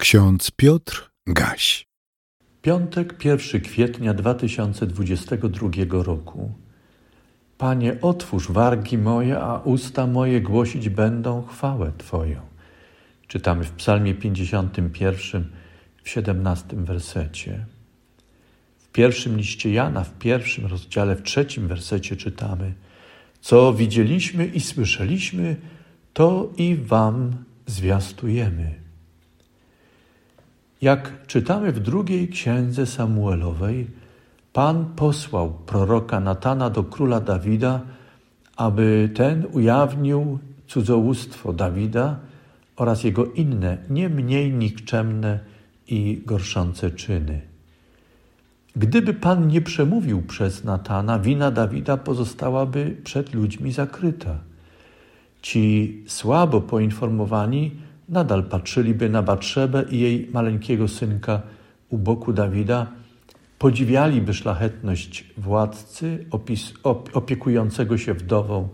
Ksiądz Piotr Gaś. Piątek 1 kwietnia 2022 roku. Panie, otwórz wargi moje, a usta moje głosić będą chwałę Twoją. Czytamy w Psalmie 51 w 17 wersecie. W pierwszym liście Jana, w pierwszym rozdziale, w trzecim wersecie czytamy: Co widzieliśmy i słyszeliśmy, to i Wam zwiastujemy. Jak czytamy w drugiej księdze Samuelowej, Pan posłał proroka Natana do króla Dawida, aby ten ujawnił cudzołóstwo Dawida oraz jego inne, nie mniej nikczemne i gorszące czyny. Gdyby Pan nie przemówił przez Natana, wina Dawida pozostałaby przed ludźmi zakryta. Ci słabo poinformowani nadal patrzyliby na Batrzebę i jej maleńkiego synka u boku Dawida, podziwialiby szlachetność władcy opis, opiekującego się wdową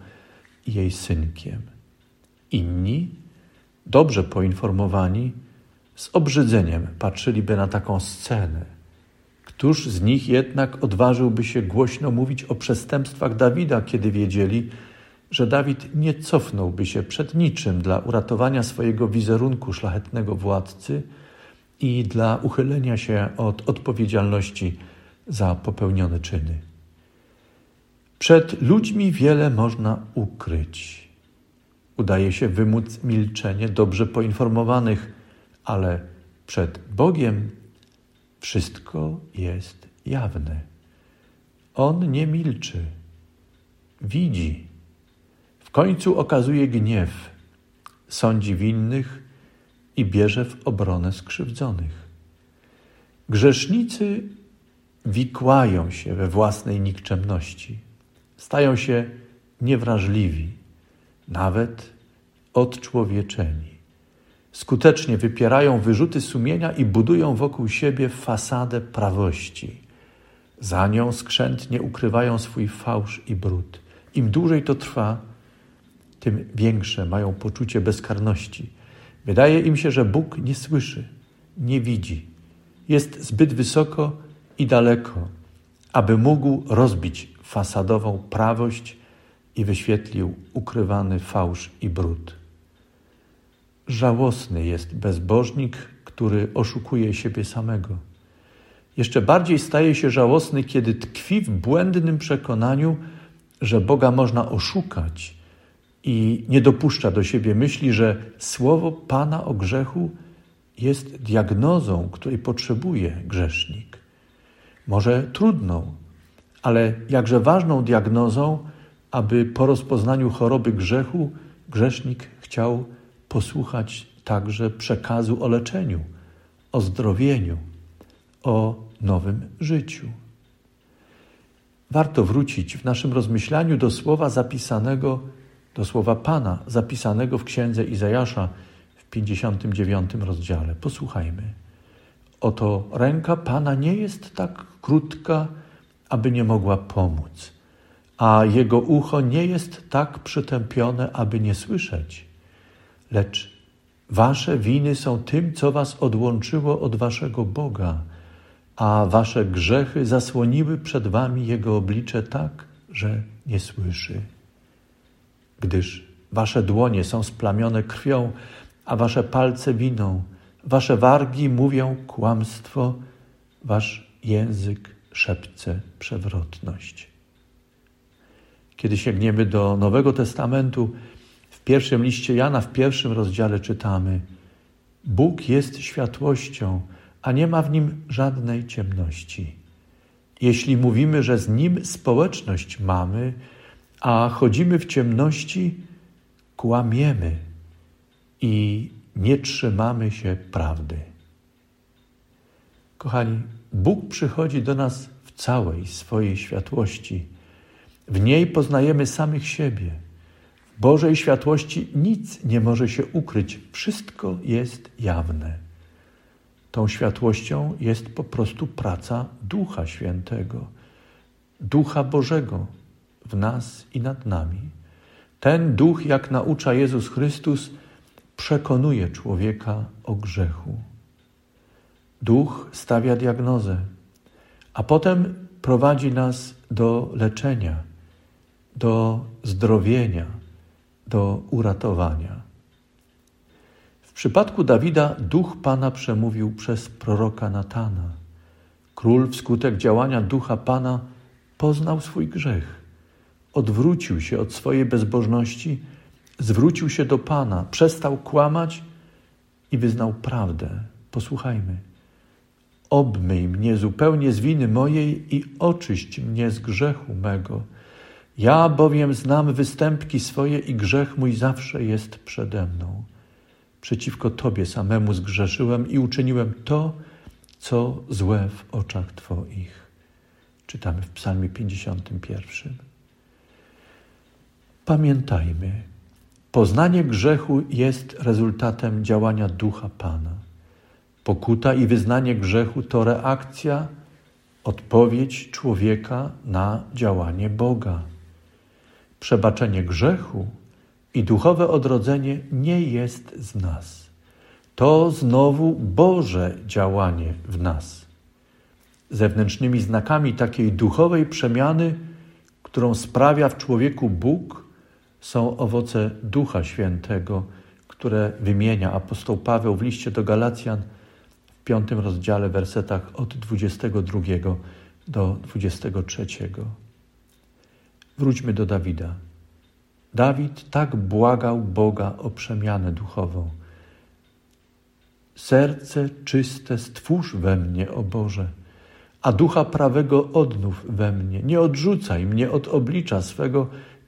i jej synkiem. Inni, dobrze poinformowani, z obrzydzeniem patrzyliby na taką scenę. Któż z nich jednak odważyłby się głośno mówić o przestępstwach Dawida, kiedy wiedzieli, że Dawid nie cofnąłby się przed niczym dla uratowania swojego wizerunku szlachetnego władcy i dla uchylenia się od odpowiedzialności za popełnione czyny. Przed ludźmi wiele można ukryć. Udaje się wymóc milczenie dobrze poinformowanych, ale przed Bogiem wszystko jest jawne. On nie milczy, widzi końcu okazuje gniew, sądzi winnych i bierze w obronę skrzywdzonych. Grzesznicy wikłają się we własnej nikczemności, stają się niewrażliwi, nawet odczłowieczeni. Skutecznie wypierają wyrzuty sumienia i budują wokół siebie fasadę prawości. Za nią skrzętnie ukrywają swój fałsz i brud. Im dłużej to trwa, tym większe mają poczucie bezkarności. Wydaje im się, że Bóg nie słyszy, nie widzi. Jest zbyt wysoko i daleko, aby mógł rozbić fasadową prawość i wyświetlił ukrywany fałsz i brud. Żałosny jest bezbożnik, który oszukuje siebie samego. Jeszcze bardziej staje się żałosny, kiedy tkwi w błędnym przekonaniu, że Boga można oszukać i nie dopuszcza do siebie myśli, że słowo Pana o grzechu jest diagnozą, której potrzebuje grzesznik. Może trudną, ale jakże ważną diagnozą, aby po rozpoznaniu choroby grzechu grzesznik chciał posłuchać także przekazu o leczeniu, o zdrowieniu, o nowym życiu. Warto wrócić w naszym rozmyślaniu do słowa zapisanego do słowa Pana zapisanego w księdze Izajasza w 59 rozdziale. Posłuchajmy. Oto ręka Pana nie jest tak krótka, aby nie mogła pomóc, a jego ucho nie jest tak przytępione, aby nie słyszeć. Lecz wasze winy są tym, co was odłączyło od waszego Boga, a wasze grzechy zasłoniły przed wami jego oblicze tak, że nie słyszy gdyż wasze dłonie są splamione krwią, a wasze palce winą, wasze wargi mówią kłamstwo, wasz język szepce przewrotność. Kiedy sięgniemy do Nowego Testamentu, w pierwszym liście Jana, w pierwszym rozdziale czytamy: Bóg jest światłością, a nie ma w nim żadnej ciemności. Jeśli mówimy, że z nim społeczność mamy, a chodzimy w ciemności, kłamiemy i nie trzymamy się prawdy. Kochani, Bóg przychodzi do nas w całej swojej światłości. W niej poznajemy samych siebie. W Bożej światłości nic nie może się ukryć, wszystko jest jawne. Tą światłością jest po prostu praca Ducha Świętego, Ducha Bożego, w nas i nad nami. Ten duch, jak naucza Jezus Chrystus, przekonuje człowieka o grzechu. Duch stawia diagnozę, a potem prowadzi nas do leczenia, do zdrowienia, do uratowania. W przypadku Dawida duch Pana przemówił przez proroka Natana. Król wskutek działania ducha Pana poznał swój grzech. Odwrócił się od swojej bezbożności, zwrócił się do Pana, przestał kłamać i wyznał prawdę. Posłuchajmy. Obmyj mnie zupełnie z winy mojej i oczyść mnie z grzechu mego. Ja bowiem znam występki swoje i grzech mój zawsze jest przede mną. Przeciwko Tobie samemu zgrzeszyłem i uczyniłem to, co złe w oczach Twoich. Czytamy w Psalmie 51. Pamiętajmy, poznanie grzechu jest rezultatem działania Ducha Pana. Pokuta i wyznanie grzechu to reakcja, odpowiedź człowieka na działanie Boga. Przebaczenie grzechu i duchowe odrodzenie nie jest z nas. To znowu Boże działanie w nas. Zewnętrznymi znakami takiej duchowej przemiany, którą sprawia w człowieku Bóg, są owoce Ducha Świętego, które wymienia apostoł Paweł w liście do Galacjan w piątym rozdziale, wersetach od 22 do 23. Wróćmy do Dawida. Dawid tak błagał Boga o przemianę duchową. Serce czyste stwórz we mnie, o Boże, a ducha prawego odnów we mnie. Nie odrzucaj mnie od oblicza swego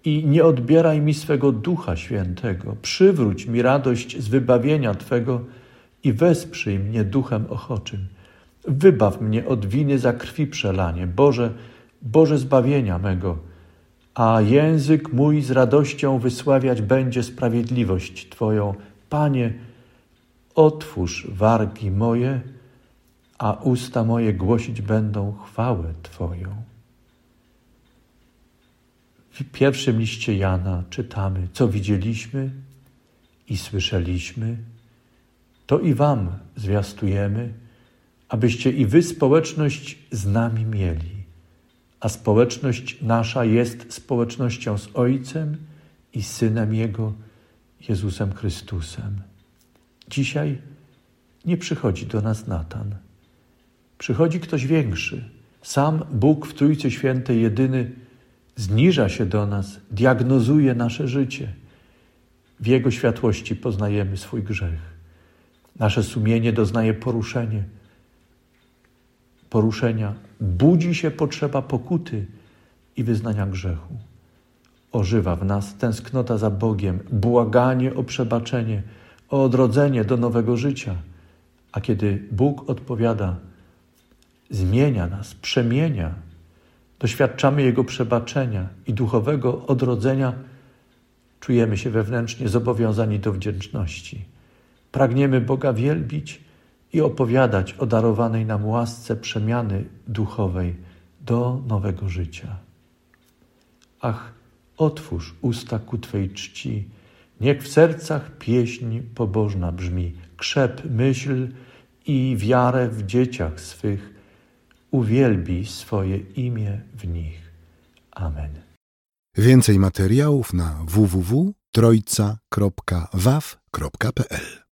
i nie odbieraj mi swego ducha świętego. Przywróć mi radość z wybawienia Twego i wesprzyj mnie duchem ochoczym. Wybaw mnie od winy za krwi przelanie, Boże, Boże zbawienia mego a język mój z radością wysławiać będzie sprawiedliwość Twoją. Panie, otwórz wargi moje, a usta moje głosić będą chwałę Twoją. W pierwszym liście Jana czytamy, co widzieliśmy i słyszeliśmy, to i Wam zwiastujemy, abyście i Wy społeczność z nami mieli a społeczność nasza jest społecznością z Ojcem i Synem Jego, Jezusem Chrystusem. Dzisiaj nie przychodzi do nas Natan. Przychodzi ktoś większy. Sam Bóg w Trójcy Świętej jedyny zniża się do nas, diagnozuje nasze życie. W Jego światłości poznajemy swój grzech. Nasze sumienie doznaje poruszenie poruszenia, budzi się potrzeba pokuty i wyznania grzechu. Ożywa w nas tęsknota za Bogiem, błaganie o przebaczenie, o odrodzenie do nowego życia. A kiedy Bóg odpowiada, zmienia nas, przemienia, doświadczamy Jego przebaczenia i duchowego odrodzenia, czujemy się wewnętrznie zobowiązani do wdzięczności. Pragniemy Boga wielbić i opowiadać o darowanej nam łasce przemiany duchowej do nowego życia. Ach, otwórz usta ku Twej czci, niech w sercach pieśń pobożna brzmi, krzep myśl i wiarę w dzieciach swych, uwielbi swoje imię w nich. Amen. Więcej materiałów na www.trojca.waw.pl